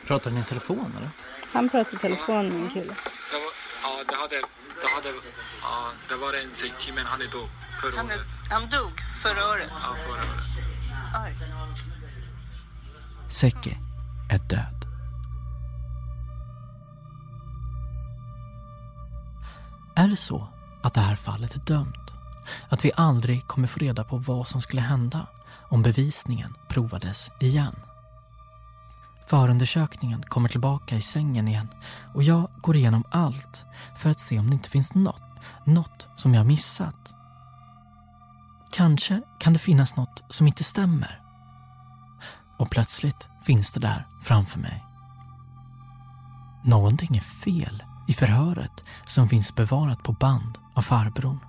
Speaker 8: Pratar ni i telefon eller?
Speaker 10: Han pratade i telefon med en kille.
Speaker 23: Det var, ja, det hade, det hade, ja, det var en Seki, men han är dog förra
Speaker 24: Han,
Speaker 23: året.
Speaker 24: han dog förra året?
Speaker 23: Ja, förra året.
Speaker 24: Oj.
Speaker 8: Är död. Är det så att det här fallet är dömt? Att vi aldrig kommer få reda på vad som skulle hända om bevisningen provades igen? Förundersökningen kommer tillbaka i sängen igen och jag går igenom allt för att se om det inte finns något, något som jag missat. Kanske kan det finnas något som inte stämmer. Och plötsligt finns det där framför mig. Någonting är fel i förhöret som finns bevarat på band av farbrorn.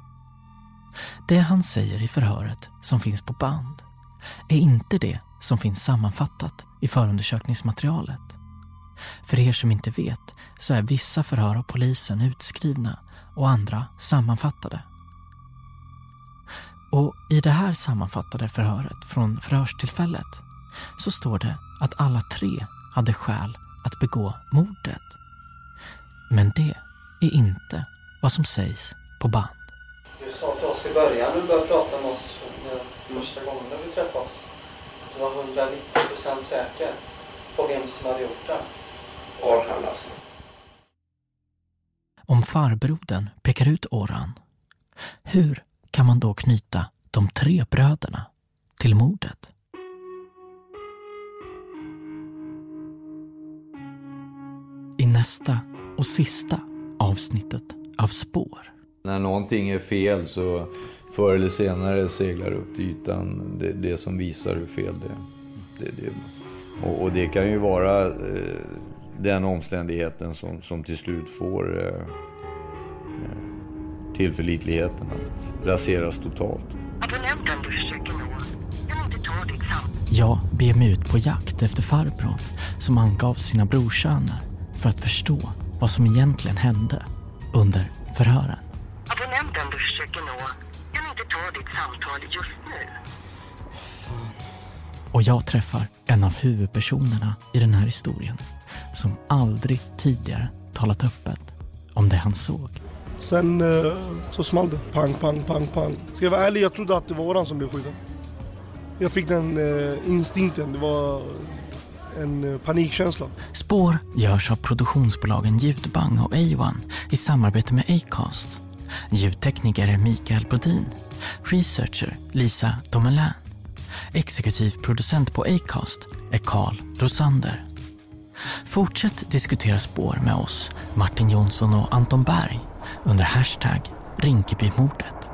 Speaker 8: Det han säger i förhöret som finns på band är inte det som finns sammanfattat i förundersökningsmaterialet. För er som inte vet så är vissa förhör av polisen utskrivna och andra sammanfattade. Och i det här sammanfattade förhöret från förhörstillfället så står det att alla tre hade skäl att begå mordet. Men det är inte vad som sägs på band.
Speaker 17: oss i början när du började prata med oss första gången när vi träffade oss. Att du var 190% säker på vem som hade gjort det.
Speaker 25: Orhan alltså.
Speaker 8: Om farbrodern pekar ut Orhan, hur kan man då knyta de tre bröderna till mordet? I nästa och sista avsnittet av Spår.
Speaker 26: När någonting är fel så förr eller senare seglar upp till ytan det, det som visar hur fel det är. Det, det, och, och, det kan ju vara eh, den omständigheten som, som till slut får eh, eh tillförlitligheten att raseras totalt. Abonnenten du försöker nå
Speaker 8: kan inte ta ditt samtal. Jag beger mig ut på jakt efter farbrorn som angav sina brorsöner för att förstå vad som egentligen hände under förhören.
Speaker 27: Abonnenten du försöker nå kan inte ta ditt samtal just nu.
Speaker 8: Och jag träffar en av huvudpersonerna i den här historien som aldrig tidigare talat öppet om det han såg.
Speaker 28: Sen eh, så small det. Pang, pang, pang, pang. Ska jag vara ärlig, jag trodde att det var Orhan som blev skjuten. Jag fick den eh, instinkten. Det var en eh, panikkänsla.
Speaker 8: Spår görs av produktionsbolagen Ljudbang och A1 i samarbete med Acast. Ljudtekniker är Mikael Brodin. Researcher Lisa Domelin. Exekutiv producent på Acast är Carl Rosander. Fortsätt diskutera spår med oss, Martin Jonsson och Anton Berg under hashtag Rinkebymordet.